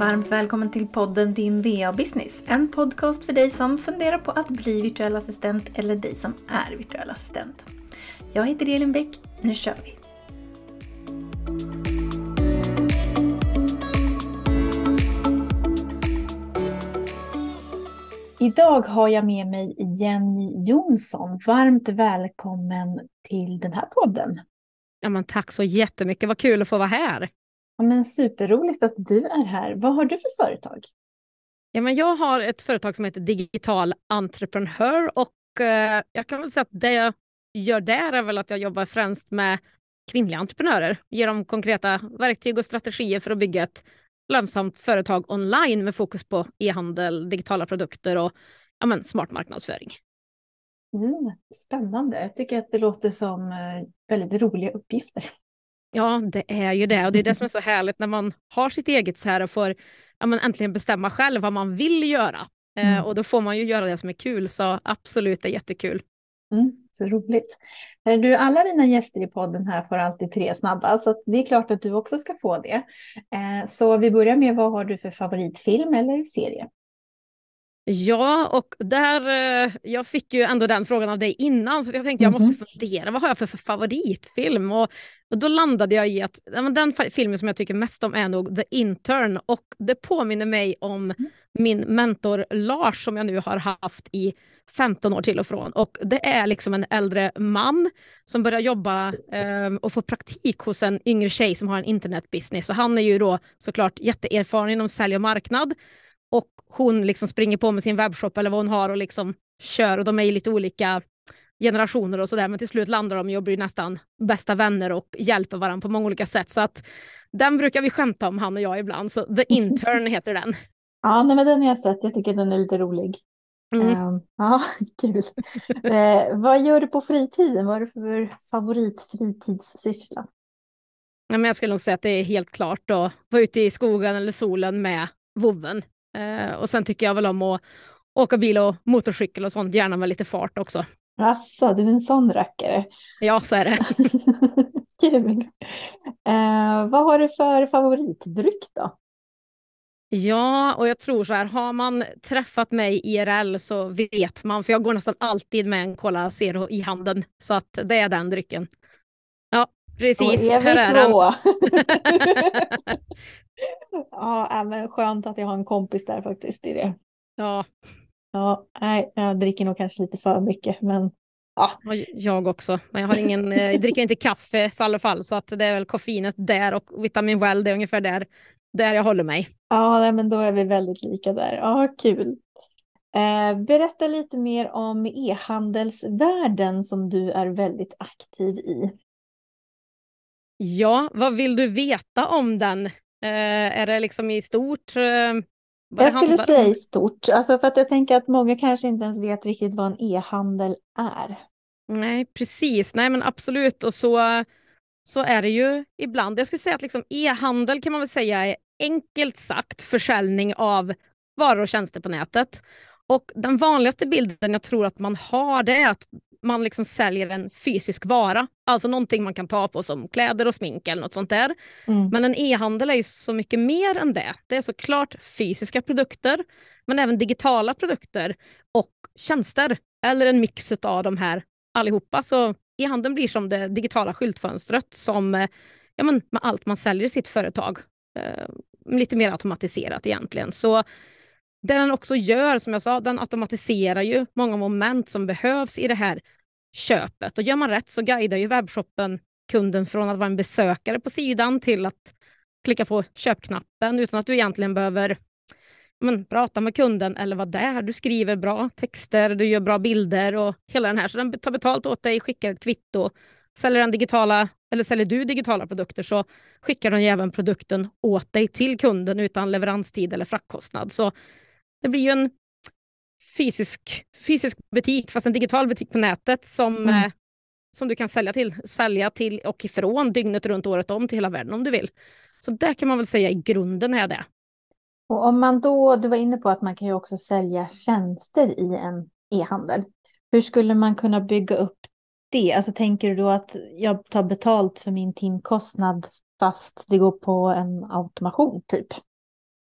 Varmt välkommen till podden Din VA-business. En podcast för dig som funderar på att bli virtuell assistent eller dig som är virtuell assistent. Jag heter Elin Bäck. Nu kör vi! Idag har jag med mig Jenny Jonsson. Varmt välkommen till den här podden. Ja, men tack så jättemycket, vad kul att få vara här. Ja, men superroligt att du är här. Vad har du för företag? Ja, men jag har ett företag som heter Digital Entreprenör och eh, jag kan väl säga att det jag gör där är väl att jag jobbar främst med kvinnliga entreprenörer. Ger dem konkreta verktyg och strategier för att bygga ett lönsamt företag online med fokus på e-handel, digitala produkter och ja, men, smart marknadsföring. Mm, spännande. Jag tycker att det låter som eh, väldigt roliga uppgifter. Ja, det är ju det och det är det som är så härligt när man har sitt eget så här och får ja, men äntligen bestämma själv vad man vill göra. Eh, mm. Eh, och då får man ju göra det som är kul, så absolut, det är jättekul. Mm, så roligt. Du, alla dina gäster i podden här får alltid tre snabba, så det är klart att du också ska få det. Eh, så vi börjar med, vad har du för favoritfilm eller serie? Ja, och där, eh, jag fick ju ändå den frågan av dig innan, så jag tänkte mm -hmm. jag måste mhm. fundera, vad har jag för, för favoritfilm? Och, och, då landade jag i att den filmen som jag tycker mest om är nog The Intern, och det påminner mig om mm. min mentor Lars som jag nu har haft i 15 år till och från. Och det är liksom en äldre man som börjar jobba eh, och få praktik hos en yngre tjej som har en internetbusiness. Och han är ju då såklart jätteerfaren inom sälj och marknad hon liksom springer på med sin webbshop eller vad hon har och liksom kör och de är i lite olika generationer och sådär men till slut landar de och blir nästan bästa vänner och hjälper varandra på många olika sätt. Så att den brukar vi skämta om han och jag ibland, så The Intern heter den. Ja, nej, men den har jag sett, jag tycker den är lite rolig. Mm. Um, ja, kul. eh, vad gör du på fritiden? Vad är det för favoritfritidssyssla? Ja, men jag skulle nog säga att det är helt klart att vara ute i skogen eller solen med vovven. Eh, och sen tycker jag väl om att åka bil och motorcykel och sånt, gärna med lite fart också. Asså, du är en sån rackare. Ja, så är det. Kul. Eh, vad har du för favoritdryck då? Ja, och jag tror så här, har man träffat mig IRL så vet man, för jag går nästan alltid med en Cola Zero i handen, så att det är den drycken. Ja, precis. Då är vi två. Ja, men skönt att jag har en kompis där faktiskt i det. Ja. Ja, nej, jag dricker nog kanske lite för mycket, men ja. Jag också, men jag, har ingen, eh, jag dricker inte kaffe i alla fall, så att det är väl koffeinet där och vitamin well, det är ungefär där, där jag håller mig. Ja, nej, men då är vi väldigt lika där. Ja, kul. Eh, berätta lite mer om e-handelsvärlden som du är väldigt aktiv i. Ja, vad vill du veta om den? Eh, är det liksom i stort? Eh, jag skulle säga i stort, alltså för att jag tänker att många kanske inte ens vet riktigt vad en e-handel är. Nej, precis. Nej, men absolut. Och så, så är det ju ibland. Jag skulle säga att liksom e-handel kan man väl säga är enkelt sagt försäljning av varor och tjänster på nätet. Och den vanligaste bilden jag tror att man har det är att man liksom säljer en fysisk vara, alltså någonting man kan ta på som kläder och smink eller något sånt där. Mm. Men en e-handel är ju så mycket mer än det. Det är såklart fysiska produkter, men även digitala produkter och tjänster, eller en mix av de här allihopa. Så e-handeln blir som det digitala skyltfönstret som eh, ja, men med allt man säljer i sitt företag. Eh, lite mer automatiserat egentligen. Så det den också gör, som jag sa, den automatiserar ju många moment som behövs i det här köpet. Och gör man rätt så guidar ju webbshoppen kunden från att vara en besökare på sidan till att klicka på köpknappen utan att du egentligen behöver men, prata med kunden eller vara där. Du skriver bra texter, du gör bra bilder och hela den här. Så den tar betalt åt dig, skickar ett kvitto. Säljer, den digitala, eller säljer du digitala produkter så skickar den även produkten åt dig till kunden utan leveranstid eller fraktkostnad. Så det blir ju en fysisk, fysisk butik, fast en digital butik på nätet som, mm. eh, som du kan sälja till, sälja till och ifrån dygnet runt året om till hela världen om du vill. Så det kan man väl säga i grunden är det. Och om man då, du var inne på att man kan ju också sälja tjänster i en e-handel. Hur skulle man kunna bygga upp det? Alltså tänker du då att jag tar betalt för min timkostnad fast det går på en automation typ?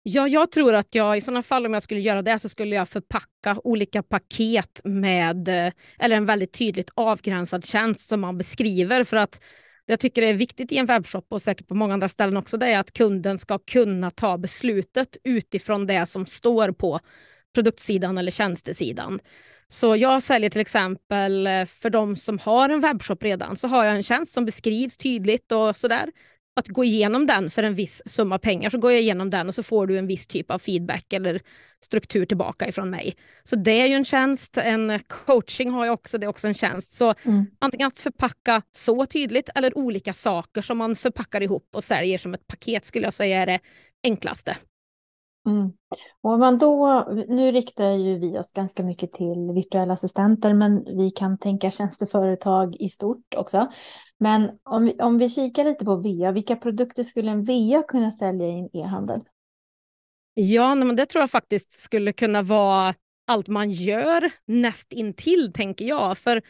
Ja, jag tror att jag i sådana fall om jag skulle göra det så skulle jag förpacka olika paket med, eh, eller en väldigt tydligt avgränsad tjänst som man beskriver för att jag tycker det är viktigt i en webbshop och säkert på många andra ställen också, det är att kunden ska kunna ta beslutet utifrån det som står på produktsidan eller tjänstesidan. Så jag säljer till exempel eh, för de som har en webbshop redan så har jag en tjänst som beskrivs tydligt och sådär att gå igenom den för en viss summa pengar så går jag igenom den och så får du en viss typ av feedback eller struktur tillbaka ifrån mig. Så det är ju en tjänst, en coaching har jag också, det är också en tjänst. Så mm. antingen att förpacka så tydligt eller olika saker som man förpackar ihop och säljer som ett paket skulle jag säga är det enklaste. Mm. Och man då, nu riktar ju vi oss ganska mycket till virtuella assistenter, men vi kan tänka tjänsteföretag i stort också. Men om vi, om vi kikar lite på VA, vilka produkter skulle en VA kunna sälja i en e-handel? Ja, men det tror jag faktiskt skulle kunna vara allt man gör näst intill, tänker jag. För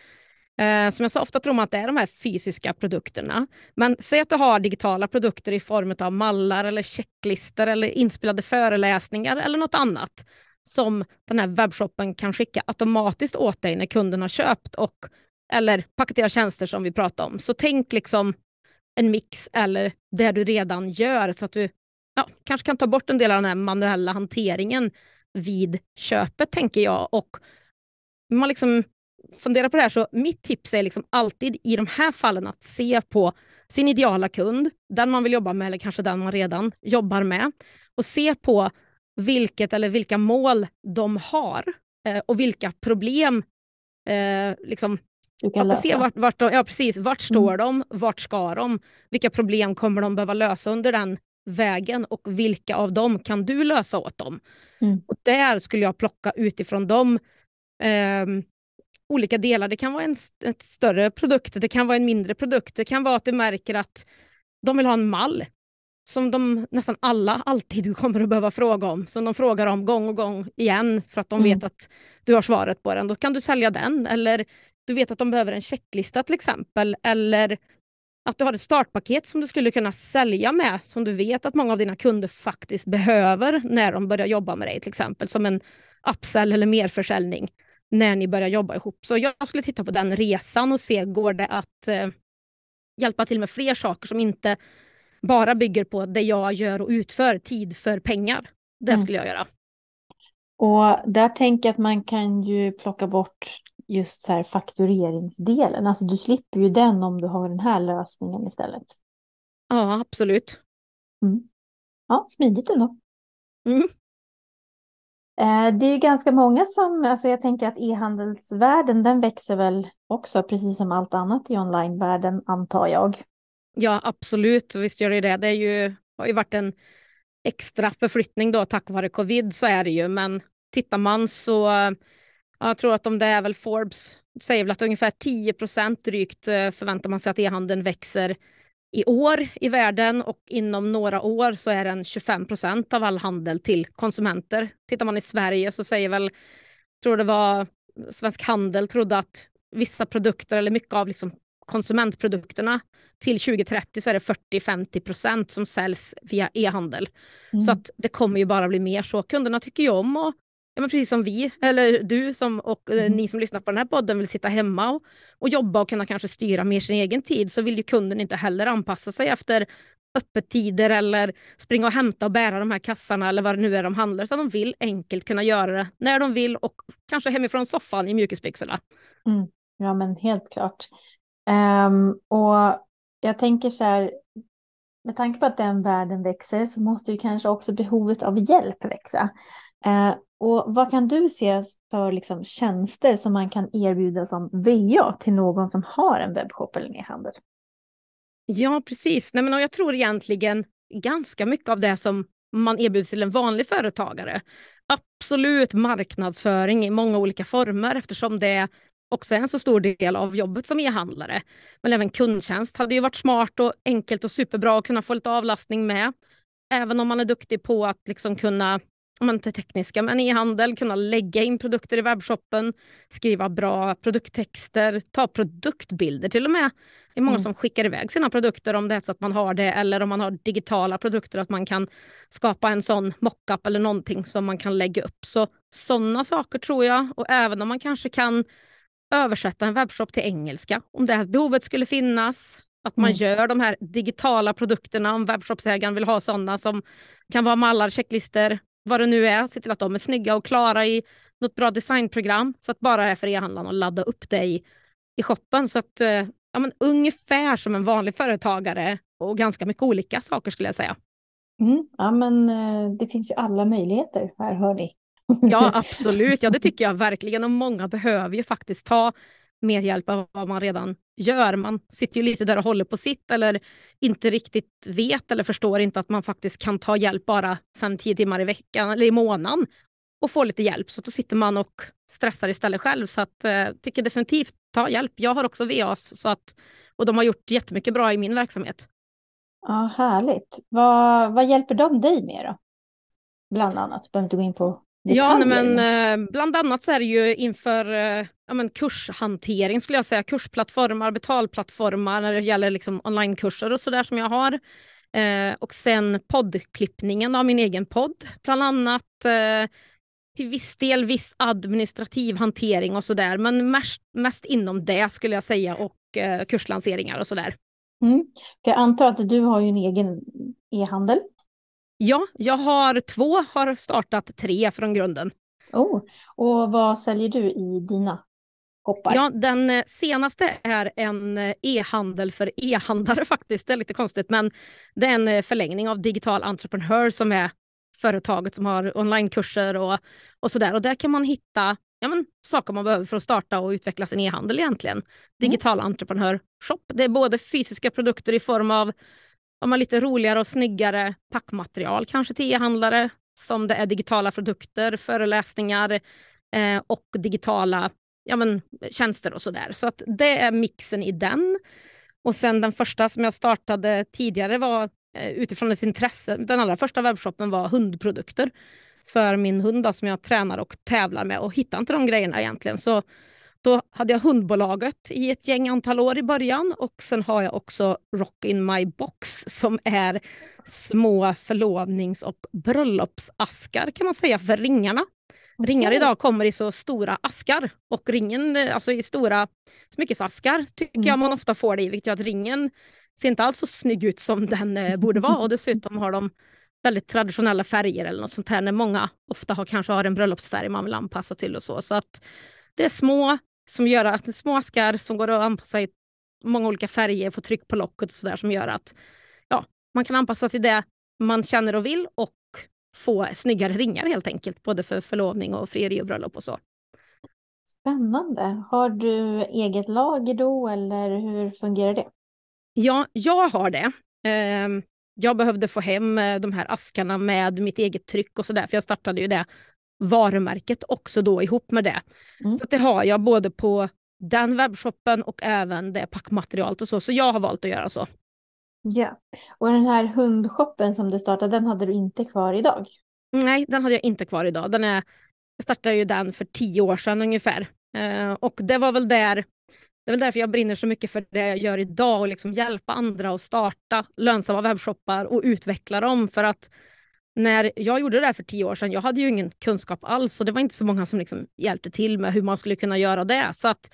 Eh, som jag sa, ofta tror man att det är de här fysiska produkterna. Men säg att du har digitala produkter i form av mallar eller checklistor eller inspelade föreläsningar eller något annat som den här webbshoppen kan skicka automatiskt åt dig när kunden har köpt och eller paketera tjänster som vi pratade om. Så tänk liksom en mix eller det du redan gör så att du ja, kanske kan ta bort en del av den här manuella hanteringen vid köpet tänker jag och man liksom fundera på det här, så mitt tips är liksom alltid i de här fallen att se på sin ideala kund, den man vill jobba med eller kanske den man redan jobbar med och se på vilket eller vilka mål de har eh, och vilka problem eh, liksom, Se vart, vart, de, ja, precis, vart står mm. de, vart ska de, vilka problem kommer de behöva lösa under den vägen och vilka av dem kan du lösa åt dem? Mm. Och Där skulle jag plocka utifrån dem eh, olika delar. Det kan vara en, en större produkt, det kan vara en mindre produkt. Det kan vara att du märker att de vill ha en mall som de nästan alla alltid kommer att behöva fråga om, som de frågar om gång och gång igen för att de mm. vet att du har svaret på den. Då kan du sälja den. Eller du vet att de behöver en checklista till exempel. Eller att du har ett startpaket som du skulle kunna sälja med, som du vet att många av dina kunder faktiskt behöver när de börjar jobba med dig, till exempel som en upsell eller merförsäljning när ni börjar jobba ihop. Så jag skulle titta på den resan och se, går det att eh, hjälpa till med fler saker som inte bara bygger på det jag gör och utför, tid för pengar. Det mm. skulle jag göra. Och där tänker jag att man kan ju plocka bort just så här faktureringsdelen. Alltså du slipper ju den om du har den här lösningen istället. Ja, absolut. Mm. Ja, smidigt ändå. Mm. Eh, det är ju ganska många som, alltså jag tänker att e-handelsvärlden den växer väl också precis som allt annat i onlinevärlden antar jag. Ja absolut, visst gör det det. Det är ju, har ju varit en extra förflyttning då tack vare covid så är det ju men tittar man så jag tror att om det är väl Forbes säger väl att ungefär 10 drygt eh, förväntar man sig att e-handeln växer i år i världen och inom några år så är den 25 procent av all handel till konsumenter. Tittar man i Sverige så säger väl, tror det var Svensk Handel trodde att vissa produkter eller mycket av liksom konsumentprodukterna till 2030 så är det 40-50 procent som säljs via e-handel. Mm. Så att det kommer ju bara bli mer så. Kunderna tycker ju om att ja, men precis som vi, eller du som, och eh, mm. ni som lyssnar på den här podden vill sitta hemma och, och jobba och kunna kanske styra mer sin egen tid så vill ju kunden inte heller anpassa sig efter öppettider eller springa och hämta och bära de här kassarna eller vad det nu är de handlar, utan de vill enkelt kunna göra det när de vill och kanske hemifrån soffan i mjukisbyxorna. Mm. Ja, men helt klart. Um, och jag tänker så här, med tanke på att den världen växer så måste ju kanske också behovet av hjälp växa. Uh, och vad kan du se för liksom tjänster som man kan erbjuda som VA till någon som har en webbshop eller e-handel? Ja, precis. Nej, men jag tror egentligen ganska mycket av det som man erbjuder till en vanlig företagare. Absolut marknadsföring i många olika former eftersom det också är en så stor del av jobbet som e-handlare. Men även kundtjänst hade ju varit smart och enkelt och superbra att kunna få lite avlastning med. Även om man är duktig på att liksom kunna men, inte tekniska, men e-handel, kunna lägga in produkter i webbshoppen, skriva bra produkttexter, ta produktbilder till och med. Det är många mm. som skickar iväg sina produkter om det är så att man har det eller om man har digitala produkter att man kan skapa en sån mockup eller någonting som man kan lägga upp. Så sådana saker tror jag och även om man kanske kan översätta en webbshop till engelska om det här behovet skulle finnas. Att man mm. gör de här digitala produkterna om webbshopsägaren vill ha sådana som kan vara mallar, checklister, vad det nu är. Se till att de är snygga och klara i något bra designprogram så att bara är för e-handlaren att ladda upp det i, i shoppen. Så att, eh, ja, men ungefär som en vanlig företagare och ganska mycket olika saker skulle jag säga. Mm, ja, men eh, det finns ju alla möjligheter här, hör ni. ja, absolut. Ja, det tycker jag verkligen. Och många behöver ju faktiskt ta mer hjälp av vad man redan gör. Man sitter ju lite där och håller på sitt eller inte riktigt vet eller förstår inte att man faktiskt kan ta hjälp bara 5-10 timmar i veckan eller i månaden och få lite hjälp. Så då sitter man och stressar istället själv. Så att, eh, tycker definitivt ta hjälp. Jag har också VAs så att, och de har gjort jättemycket bra i min verksamhet. Ja, Härligt. Vad, vad hjälper de dig med då? Bland annat, behöver inte gå in på Ja, men eh, bland annat så är det ju inför eh, ja, men kurshantering skulle jag säga, kursplattformar, betalplattformar när det gäller liksom onlinekurser och sådär som jag har. Eh, och sen poddklippningen av min egen podd, bland annat. Eh, till viss del viss administrativ hantering och sådär, men mest, mest inom det skulle jag säga och eh, kurslanseringar och sådär. Mm. Jag antar att du har ju en egen e-handel. Ja, jag har två, har startat tre från grunden. Oh, och vad säljer du i dina koppar? Ja, den eh, senaste är en eh, e-handel för e-handlare faktiskt. Det är lite konstigt, men det är en eh, förlängning av Digital Entrepreneur som är företaget som har onlinekurser och, och sådär. Och där kan man hitta ja, men, saker man behöver för att starta och utveckla sin e-handel egentligen. Mm. Digital mm. Entreprenör Shop. Det är både fysiska produkter i form av de har lite roligare och snyggare packmaterial kanske till e-handlare som det är digitala produkter, föreläsningar eh, och digitala ja, men, tjänster och sådär. Så att det är mixen i den. Och sen den första som jag startade tidigare var eh, utifrån ett intresse. Den allra första webbshoppen var hundprodukter för min hund då, som jag tränar och tävlar med och hittar inte de grejerna egentligen. Så då hade jag hundbolaget i ett gäng antal år i början och sen har jag också Rock in my box som är små förlovnings och bröllopsaskar kan man säga för ringarna. Okay. Ringar idag kommer i så stora askar och ringen, alltså i stora smyckesaskar tycker mm. jag man ofta får det i, vilket gör att ringen ser inte alls så snygg ut som den eh, borde vara och dessutom har de väldigt traditionella färger eller något sånt här när många ofta har, kanske har en bröllopsfärg man vill anpassa till och så. Så att det är små som gör att små askar som går att anpassa i många olika färger, få tryck på locket och sådär som gör att ja, man kan anpassa till det man känner och vill och få snyggare ringar helt enkelt, både för förlovning och frieri och bröllop och så. Spännande. Har du eget lager då eller hur fungerar det? Ja, jag har det. Ehm, jag behövde få hem eh, de här askarna med mitt eget tryck och sådär, för jag startade ju det varumärket också då ihop med det. Mm. Så det har jag både på den webbshoppen och även det packmaterialet och så. Så jag har valt att göra så. Ja, och den här hundshoppen som du startade, den hade du inte kvar idag? Nej, den hade jag inte kvar idag. Den är, jag startade ju den för tio år sedan ungefär. Eh, och det var väl där det är väl därför jag brinner så mycket för det jag gör idag och liksom hjälpa andra att starta lönsamma webbshoppar och utveckla dem. För att när jag gjorde det här för tio år sedan, jag hade ju ingen kunskap alls och det var inte så många som liksom hjälpte till med hur man skulle kunna göra det. Så att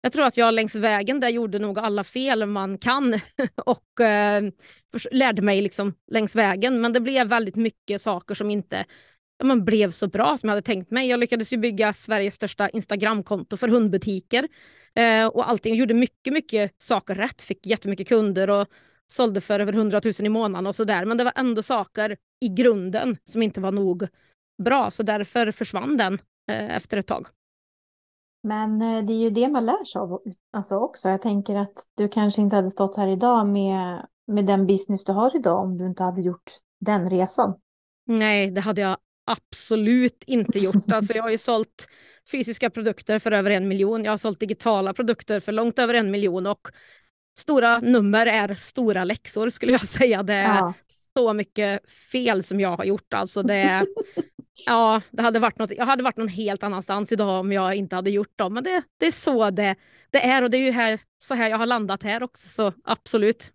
jag tror att jag längs vägen där gjorde nog alla fel man kan och eh, lärde mig liksom längs vägen. Men det blev väldigt mycket saker som inte ja, man blev så bra som jag hade tänkt mig. Jag lyckades ju bygga Sveriges största Instagramkonto för hundbutiker eh, och allting. Jag gjorde mycket, mycket saker rätt, fick jättemycket kunder och sålde för över 100 000 i månaden och sådär. Men det var ändå saker i grunden som inte var nog bra, så därför försvann den eh, efter ett tag. Men eh, det är ju det man lär sig av alltså också. Jag tänker att du kanske inte hade stått här idag med, med den business du har idag om du inte hade gjort den resan. Nej, det hade jag absolut inte gjort. Alltså jag har ju sålt fysiska produkter för över en miljon. Jag har sålt digitala produkter för långt över en miljon och stora nummer är stora läxor skulle jag säga. Det är ja. så mycket fel som jag har gjort. Alltså det Ja, det hade varit något, jag hade varit någon helt annanstans idag om jag inte hade gjort dem. Men det, det är så det, det är och det är ju här, så här jag har landat här också, så absolut.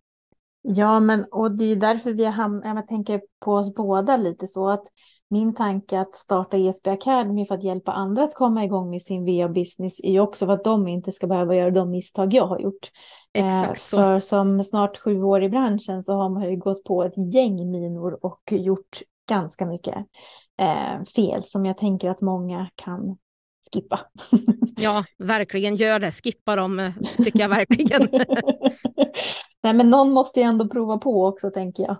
Ja, men och det är därför vi har hamnat, jag tänker på oss båda lite så att min tanke att starta ESB Academy för att hjälpa andra att komma igång med sin VA-business är ju också för att de inte ska behöva göra de misstag jag har gjort. Exakt eh, så. För som snart sju år i branschen så har man ju gått på ett gäng minor och gjort ganska mycket eh, fel som jag tänker att många kan skippa. ja, verkligen gör det. Skippa dem eh, tycker jag verkligen. Nej, men någon måste ju ändå prova på också tänker jag.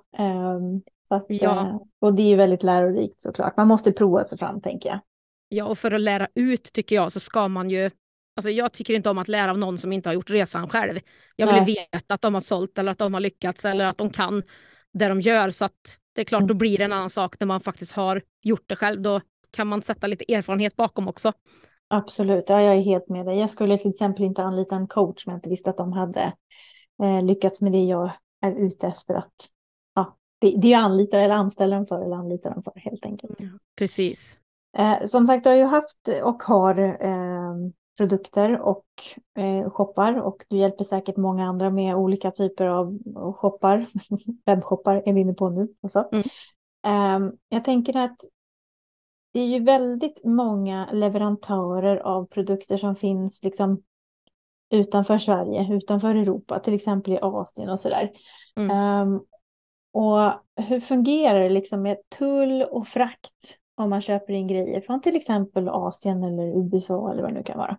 Att, ja. Eh, och det är ju väldigt lärorikt såklart. Man måste prova sig fram tänker jag. Ja, och för att lära ut tycker jag så ska man ju Alltså jag tycker inte om att lära av någon som inte har gjort resan själv. Jag vill Nej. veta att de har sålt eller att de har lyckats eller att de kan det de gör. Så att det är klart, då mm. blir det en annan sak när man faktiskt har gjort det själv. Då kan man sätta lite erfarenhet bakom också. Absolut, ja, jag är helt med dig. Jag skulle till exempel inte anlita en coach om jag inte visste att de hade eh, lyckats med det jag är ute efter att det, det är anlitar eller anställer dem för eller anlitar dem för helt enkelt. Ja, precis. Eh, som sagt, du har ju haft och har eh, produkter och eh, shoppar och du hjälper säkert många andra med olika typer av shoppar. Webbshoppar är vi inne på nu. Alltså. Mm. Eh, jag tänker att det är ju väldigt många leverantörer av produkter som finns liksom utanför Sverige, utanför Europa, till exempel i Asien och sådär. Mm. Um, och hur fungerar det liksom med tull och frakt om man köper in grejer från till exempel Asien eller USA eller vad det nu kan vara?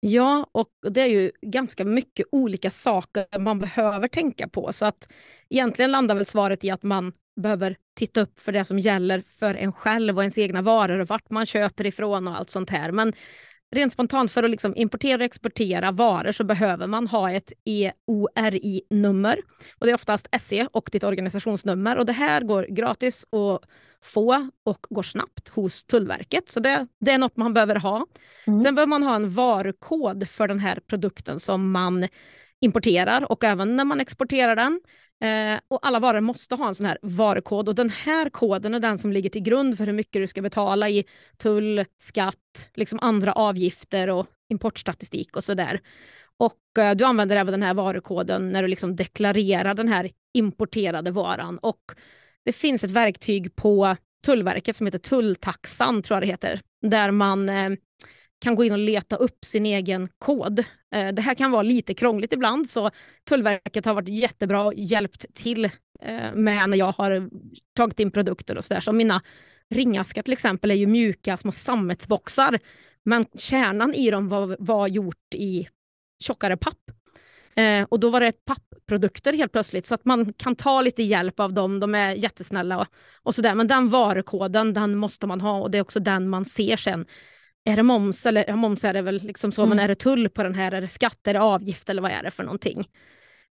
Ja, och det är ju ganska mycket olika saker man behöver tänka på. Så att egentligen landar väl svaret i att man behöver titta upp för det som gäller för en själv och ens egna varor och vart man köper ifrån och allt sånt här. Men rent spontant för att liksom importera och exportera varor så behöver man ha ett EORI-nummer. Och det är oftast SE och ditt organisationsnummer. Och det här går gratis att få och går snabbt hos Tullverket. Så det, det är något man behöver ha. Mm. Sen behöver man ha en varukod för den här produkten som man importerar och även när man exporterar den. Eh, och alla varor måste ha en sån här varukod och den här koden är den som ligger till grund för hur mycket du ska betala i tull, skatt, liksom andra avgifter och importstatistik och sådär. Och eh, du använder även den här varukoden när du liksom deklarerar den här importerade varan. Och det finns ett verktyg på Tullverket som heter Tulltaxan, tror jag det heter, där man eh, kan gå in och leta upp sin egen kod. Eh, det här kan vara lite krångligt ibland så Tullverket har varit jättebra och hjälpt till eh, med när jag har tagit in produkter och sådär. Så mina ringaskar till exempel är ju mjuka små sammetsboxar men kärnan i dem var, var gjort i tjockare papp. Eh, och då var det pappprodukter helt plötsligt så att man kan ta lite hjälp av dem. De är jättesnälla och, och sådär. Men den varukoden den måste man ha och det är också den man ser sen är det moms eller ja, moms är det väl liksom så, mm. men är det tull på den här, är det skatt, är det avgift eller vad är det för någonting?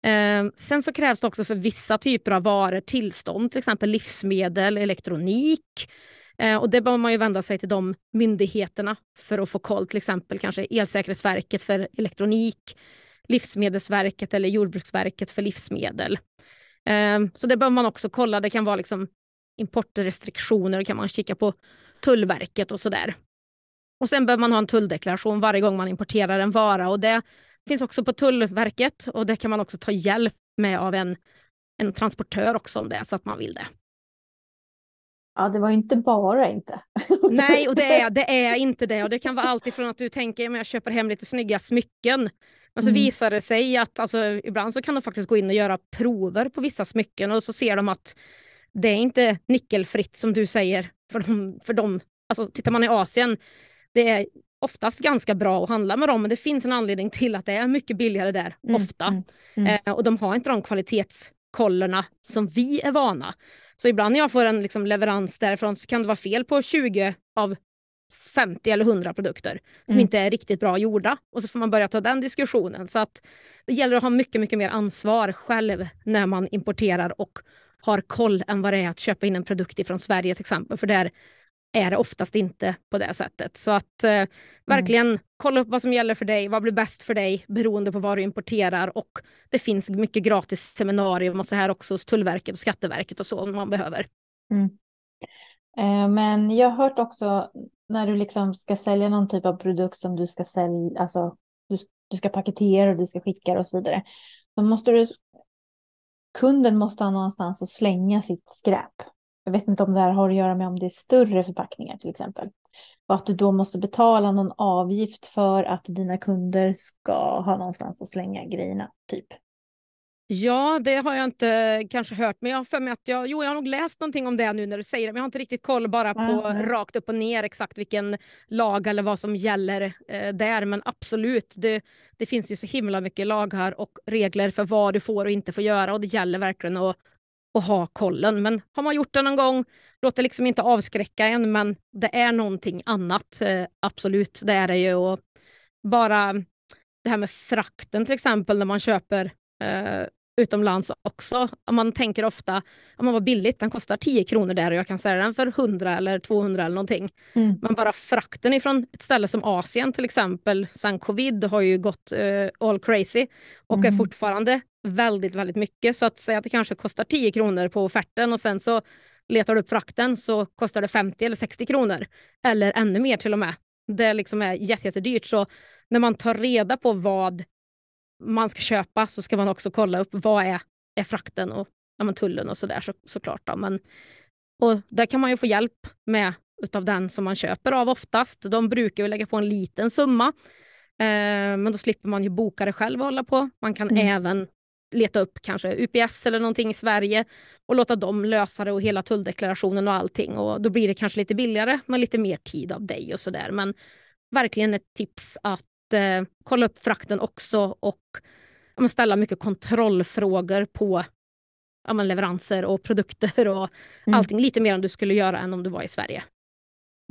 Eh, sen så krävs det också för vissa typer av varor tillstånd, till exempel livsmedel, elektronik. Eh, och det behöver man ju vända sig till de myndigheterna för att få koll, till exempel kanske Elsäkerhetsverket för elektronik, Livsmedelsverket eller Jordbruksverket för livsmedel. Eh, så det behöver man också kolla, det kan vara liksom importrestriktioner, kan man kika på Tullverket och sådär. Och sen behöver man ha en tulldeklaration varje gång man importerar en vara och det finns också på Tullverket och det kan man också ta hjälp med av en, en transportör också om det är så att man vill det. Ja, det var inte bara inte. Nej, och det är, det är inte det. Och det kan vara allt ifrån att du tänker att jag köper hem lite snygga smycken. Men så mm. visar det sig att alltså, ibland så kan de faktiskt gå in och göra prover på vissa smycken och så ser de att det är inte nickelfritt som du säger för dem. För dem. Alltså, tittar man i Asien, det är oftast ganska bra att handla med dem, men det finns en anledning till att det är mycket billigare där, mm, ofta. Mm, mm. Eh, och de har inte de kvalitetskollerna som vi är vana. Så ibland när jag får en liksom, leverans därifrån så kan det vara fel på 20 av 50 eller 100 produkter som mm. inte är riktigt bra gjorda. Och så får man börja ta den diskussionen. Så att det gäller att ha mycket, mycket mer ansvar själv när man importerar och har koll än vad det är att köpa in en produkt från Sverige till exempel. För där är det oftast inte på det sättet. Så att eh, verkligen mm. kolla upp vad som gäller för dig, vad blir bäst för dig beroende på vad du importerar och det finns mycket gratis seminarium och så här också hos Tullverket och Skatteverket och så om man behöver. Mm. Eh, men jag har hört också när du liksom ska sälja någon typ av produkt som du ska sälja, alltså du, du ska paketera och du ska skicka och så vidare. Då måste du, kunden måste ha någonstans att slänga sitt skräp. Jag vet inte om det här har att göra med om det är större förpackningar till exempel. Och att du då måste betala någon avgift för att dina kunder ska ha någonstans att slänga grejerna, typ. Ja, det har jag inte kanske hört, men jag har för mig att jag, jo, jag har nog läst någonting om det nu när du säger det, men jag har inte riktigt koll bara på mm. rakt upp och ner exakt vilken lag eller vad som gäller eh, där. Men absolut, det, det finns ju så himla mycket lagar och regler för vad du får och inte får göra och det gäller verkligen att, att ha kollen. Men har man gjort det någon gång, låt det liksom inte avskräcka en, men det är någonting annat. Eh, absolut, det är det ju. Och bara det här med frakten till exempel när man köper eh, utomlands också. Man tänker ofta, man vad billigt, den kostar 10 kronor där och jag kan sälja den för 100 eller 200 eller någonting. Mm. Men bara frakten ifrån ett ställe som Asien till exempel, sen covid har ju gått uh, all crazy och mm. är fortfarande väldigt, väldigt mycket. Så att säga att det kanske kostar 10 kronor på offerten och sen så letar du upp frakten så kostar det 50 eller 60 kronor. Eller ännu mer till och med. Det liksom är jättedyrt. Så när man tar reda på vad man ska köpa så ska man också kolla upp vad är, är frakten och ja, men tullen och sådär så, såklart. Då. Men, och där kan man ju få hjälp med utav den som man köper av oftast. De brukar ju lägga på en liten summa. Eh, men då slipper man ju boka det själv och hålla på. Man kan mm. även leta upp kanske UPS eller någonting i Sverige och låta dem lösa det och hela tulldeklarationen och allting. Och då blir det kanske lite billigare men lite mer tid av dig och sådär. Men verkligen ett tips att eh, kolla upp frakten också och ja, ställa mycket kontrollfrågor på ja, leveranser och produkter och mm. allting. Lite mer än du skulle göra än om du var i Sverige.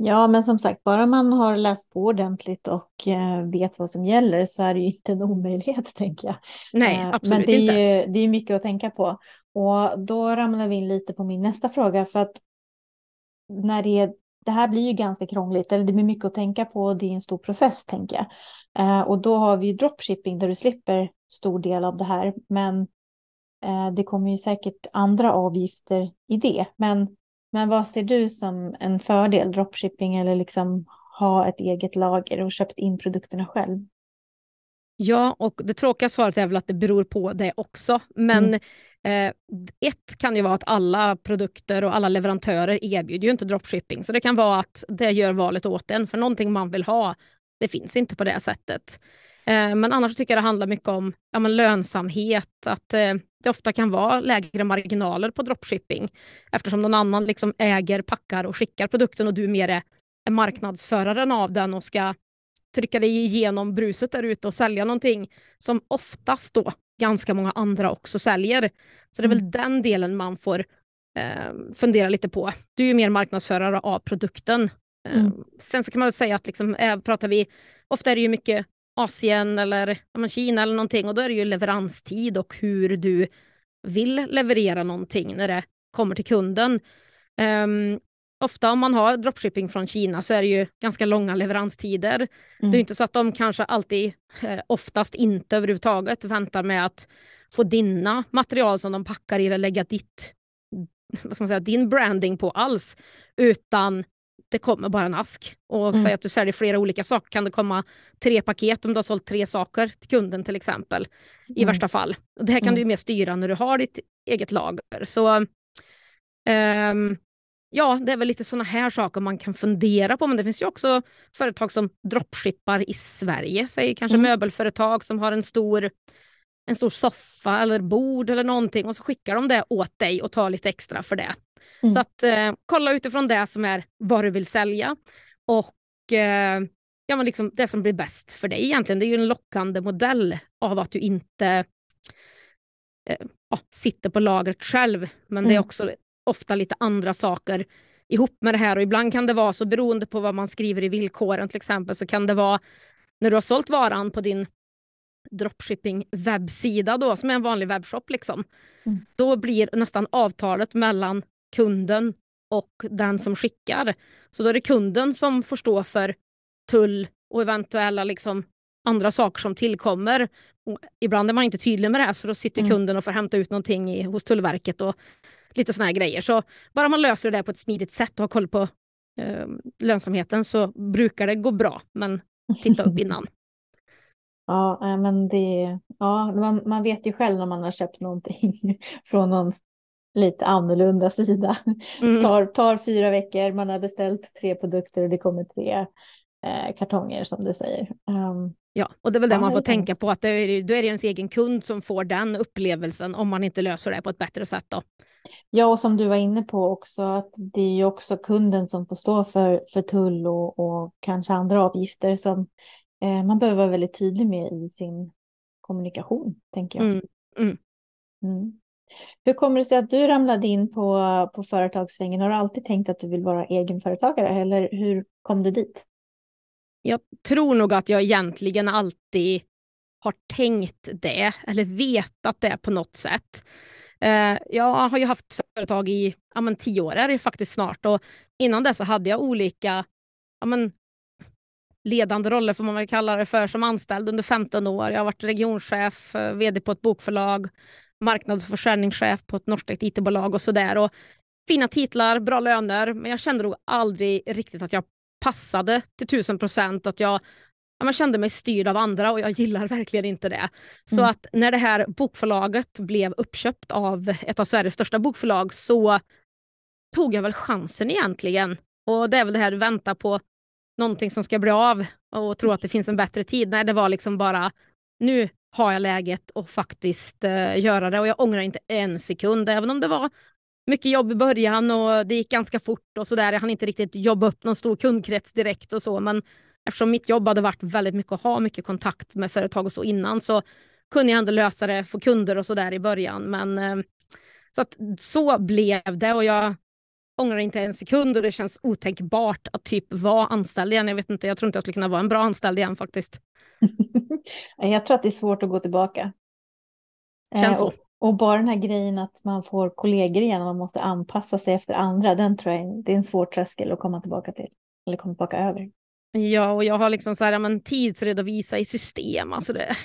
Ja, men som sagt, bara man har läst på ordentligt och eh, vet vad som gäller så är det ju inte en omöjlighet, tänker jag. Nej, eh, absolut Men det är, inte. Ju, det är mycket att tänka på. Och då ramlar vi in lite på min nästa fråga, för att när det är det här blir ju ganska krångligt, eller det blir mycket att tänka på och det är en stor process tänker jag. Eh, och då har vi ju dropshipping där du slipper stor del av det här, men eh, det kommer ju säkert andra avgifter i det. Men, men vad ser du som en fördel, dropshipping eller liksom ha ett eget lager och köpt in produkterna själv? Ja, och det tråkiga svaret är väl att det beror på det också. Men mm. Eh, ett kan ju vara att alla produkter och alla leverantörer erbjuder ju inte dropshipping. Så det kan vara att det gör valet åt en. För någonting man vill ha, det finns inte på det sättet. Eh, men annars tycker jag det handlar mycket om ja, men lönsamhet. Att eh, det ofta kan vara lägre marginaler på dropshipping. Eftersom någon annan liksom äger, packar och skickar produkten och du mer är, marknadsföraren av den och ska trycka dig igenom bruset där ute och sälja någonting som oftast då ganska många andra också säljer. Så det är väl mm. den delen man får eh, fundera lite på. Du är ju mer marknadsförare av produkten. Eh, mm. Sen så kan man väl säga att liksom, eh, pratar vi, ofta är det ju mycket Asien eller ja, Kina eller någonting och då är det ju leveranstid och hur du vill leverera någonting när det kommer till kunden. Um, ofta om man har dropshipping från Kina så är det ju ganska långa leveranstider. Mm. Det är mm. inte så att de kanske alltid, eh, oftast inte överhuvudtaget, väntar med att få dina material som de packar i eller lägga ditt, vad ska man säga, din branding på alls. Utan det kommer bara en ask. Och mm. säg att du säljer flera olika saker kan det komma tre paket om du har sålt tre saker till kunden till exempel. I mm. värsta fall. Och det här kan mm. du mer styra när du har ditt eget lager. Så um, ja, det är väl lite sådana här saker man kan fundera på. Men det finns ju också företag som dropshippar i Sverige. Säg kanske mm. möbelföretag som har en stor, en stor soffa eller bord eller någonting och så skickar de det åt dig och tar lite extra för det. Mm. Så att eh, kolla utifrån det som är vad du vill sälja och eh, ja, men liksom det som blir bäst för dig egentligen. Det är ju en lockande modell av att du inte eh, sitter på lagret själv. Men mm. det är mm. också ofta lite andra saker ihop med det här och ibland kan det vara så beroende på vad man skriver i villkoren till exempel så kan det vara när du har sålt varan på din dropshipping webbsida då som är en vanlig webbshop liksom. Mm. Då blir nästan avtalet mellan kunden och den som skickar. Så då är det kunden som får stå för tull och eventuella liksom andra saker som tillkommer. Och ibland är man inte tydlig med det här så då sitter mm. kunden och får hämta ut någonting i, hos Tullverket och lite såna här grejer. Så bara man löser det på ett smidigt sätt och har koll på eh, lönsamheten så brukar det gå bra. Men titta upp innan. ja, men det, ja man, man vet ju själv när man har köpt någonting från någon lite annorlunda sida. Mm. tar, tar fyra veckor, man har beställt tre produkter och det kommer tre eh, kartonger som du säger. Um, ja, och det är väl det man får tänka på, att det är, då är det ens egen kund som får den upplevelsen om man inte löser det på ett bättre sätt. Då. Ja, och som du var inne på också, att det är ju också kunden som får stå för, för tull och, och kanske andra avgifter som eh, man behöver vara väldigt tydlig med i sin kommunikation, tänker jag. Mm. Mm. Mm. Hur kommer det sig att du ramlade in på, på företagssvängen? Har du alltid tänkt att du vill vara egenföretagare eller hur kom du dit? Jag tror nog att jag egentligen alltid har tänkt det eller vetat det på något sätt. Eh, jag har ju haft företag i ja, men, tio år är det faktiskt snart och innan det så hade jag olika ja, men, ledande roller får man väl kalla det för som anställd under 15 år. Jag har varit regionchef, eh, vd på ett bokförlag, marknads och försäljningschef på ett norskt it-bolag och sådär. Fina titlar, bra löner, men jag kände nog aldrig riktigt att jag passade till tusen procent. Att jag, jag kände mig styrd av andra och jag gillar verkligen inte det. Så mm. att när det här bokförlaget blev uppköpt av ett av Sveriges största bokförlag så tog jag väl chansen egentligen. Och det är väl det här du väntar på någonting som ska bli av och tro att det finns en bättre tid. Nej, det var liksom bara nu har jag läget att faktiskt uh, göra det och jag ångrar inte en sekund, även om det var mycket jobb i början och det gick ganska fort och sådär. Jag hann inte riktigt jobba upp någon stor kundkrets direkt och så, men eftersom mitt jobb hade varit väldigt mycket att ha mycket kontakt med företag och så innan så kunde jag ändå lösa det, få kunder och sådär i början. Men uh, så att så blev det och jag ångrar inte en sekund och det känns otänkbart att typ vara anställd igen. Jag vet inte, jag tror inte jag skulle kunna vara en bra anställd igen faktiskt. jag tror att det är svårt att gå tillbaka. Känns eh, så. Och, bara den här grejen att man får kollegor igen och man måste anpassa sig efter andra, den tror jag det är en svår tröskel att komma tillbaka till. Eller komma tillbaka över. Ja, och jag har liksom så här, men, tidsredovisa i system. Alltså det,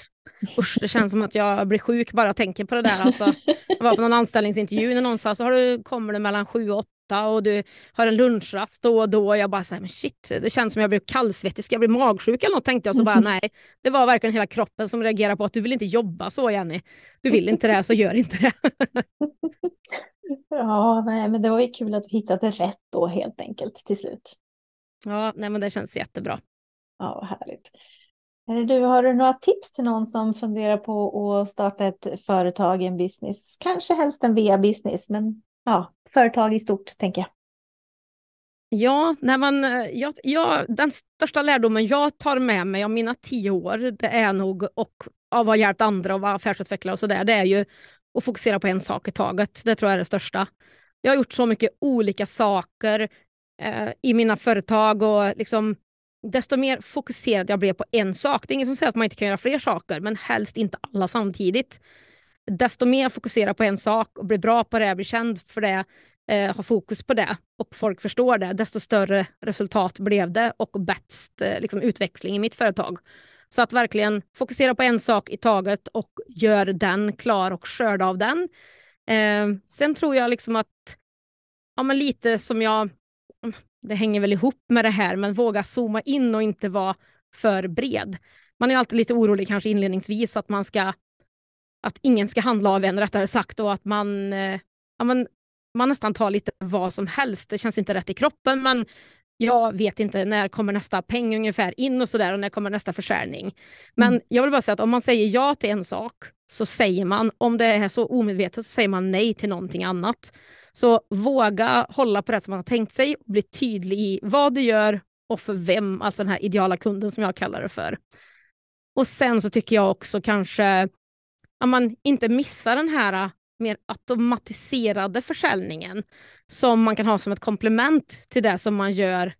usch, det känns som att jag blir sjuk bara jag tänker på det där. Alltså, jag var på någon anställningsintervju när någon sa så har du, kommer du mellan sju och åtta och du har en lunchrast då och då. Och jag bara så här, men shit, det känns som jag blir kallsvettig, ska jag bli magsjuk eller något tänkte jag. Så bara nej, det var verkligen hela kroppen som reagerade på att du vill inte jobba så Jenny. Du vill inte det, så gör inte det. ja, nej, men det var ju kul att du hittade rätt då helt enkelt till slut. Ja, nej, men det känns jättebra. Ja, härligt. Du, har du några tips till någon som funderar på att starta ett företag, en business? Kanske helst en VA-business, men ja, företag i stort tänker jag. Ja, när man, eh, jag, jag, den största lärdomen jag tar med mig av mina tio år, det är nog, och av att ha hjälpt andra och vara affärsutvecklare och sådär, det är ju att fokusera på en sak i taget. Det tror jag är det största. Jag har gjort så mycket olika saker eh, i mina företag och liksom desto mer fokuserad jag blev på en sak. Det är ingen som säger att man inte kan göra fler saker, men helst inte alla samtidigt. Desto mer fokusera på en sak och bli bra på det, bli känd för det, eh, ha fokus på det och folk förstår det, desto större resultat blev det och bäst eh, liksom, utväxling i mitt företag. Så att verkligen fokusera på en sak i taget och gör den klar och skörda av den. Eh, sen tror jag liksom att, ja men lite som jag det hänger väl ihop med det här, men våga zooma in och inte vara för bred. Man är alltid lite orolig kanske inledningsvis att man ska att ingen ska handla av en rättare sagt och att man, eh, ja, man, man nästan tar lite vad som helst. Det känns inte rätt i kroppen men jag vet inte när kommer nästa peng ungefär in och sådär och när kommer nästa försäljning. Men mm. jag vill bara säga att om man säger ja till en sak så säger man, om det är så omedvetet så säger man nej till någonting annat. Så våga hålla på det som man har tänkt sig och bli tydlig i vad du gör och för vem, alltså den här ideala kunden som jag kallar det för. Och sen så tycker jag också kanske att man inte missar den här äh, mer automatiserade försäljningen som man kan ha som ett komplement till det som man gör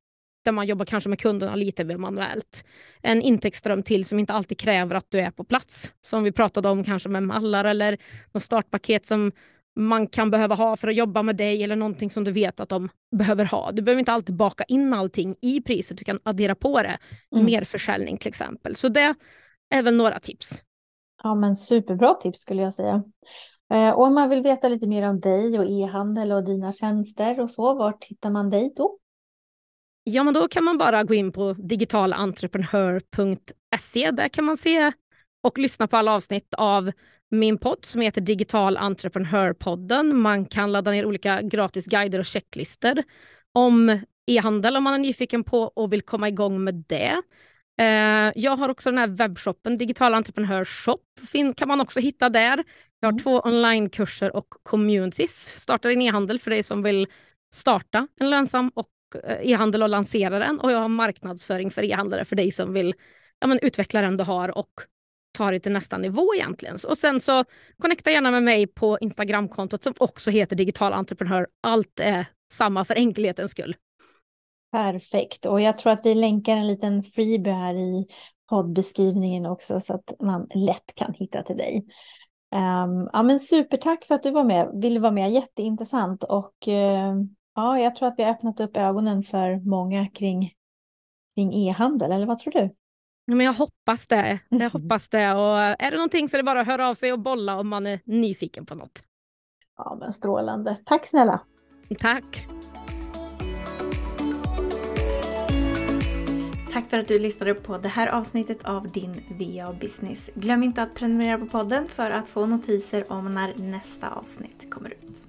där man jobbar kanske med kunderna lite mer manuellt. En intäktsström till som inte alltid kräver att du är på plats. Som vi pratade om kanske med mallar eller något startpaket som man kan behöva ha för att jobba med dig eller någonting som du vet att de behöver ha. Du behöver inte alltid baka in allting i priset, du kan addera på det. Mm. Mer försäljning till exempel. Så det är väl några tips. Ja, men superbra tips skulle jag säga. Eh, och om man vill veta lite mer om dig och e-handel och dina tjänster och så, vart hittar man dig då? Ja, men då kan man bara gå in på digitalentreprenör.se. Där kan man se och lyssna på alla avsnitt av min podd som heter Digital Entreprenörpodden. Man kan ladda ner olika gratis guider och checklister om e-handel om man är nyfiken på och vill komma igång med det. Eh, jag har också den här webbshoppen, Digital Entreprenör Shop, kan man också hitta där. Jag har mm. två onlinekurser och communities. Startar in e-handel för dig som vill starta en lönsam och eh, e-handel och lansera den. Och jag har marknadsföring för e-handlare för dig som vill ja, men utveckla den du har och ta det till nästa nivå egentligen. Och sen så connecta gärna med mig på Instagramkontot som också heter Digital Entreprenör. Allt är samma för enkelhetens skull. Perfekt. Och jag tror att vi länkar en liten freebie här i poddbeskrivningen också så att man lätt kan hitta till dig. Um, ja, men supertack för att du var med, ville vara med. Jätteintressant och uh, ja, jag tror att vi har öppnat upp ögonen för många kring, kring e-handel, eller vad tror du? men jag hoppas det. Jag hoppas det. Och är det någonting så är det bara att höra av sig och bolla om man är nyfiken på något. Ja, men strålande. Tack snälla. Tack. Tack för att du lyssnade på det här avsnittet av din VA Business. Glöm inte att prenumerera på podden för att få notiser om när nästa avsnitt kommer ut.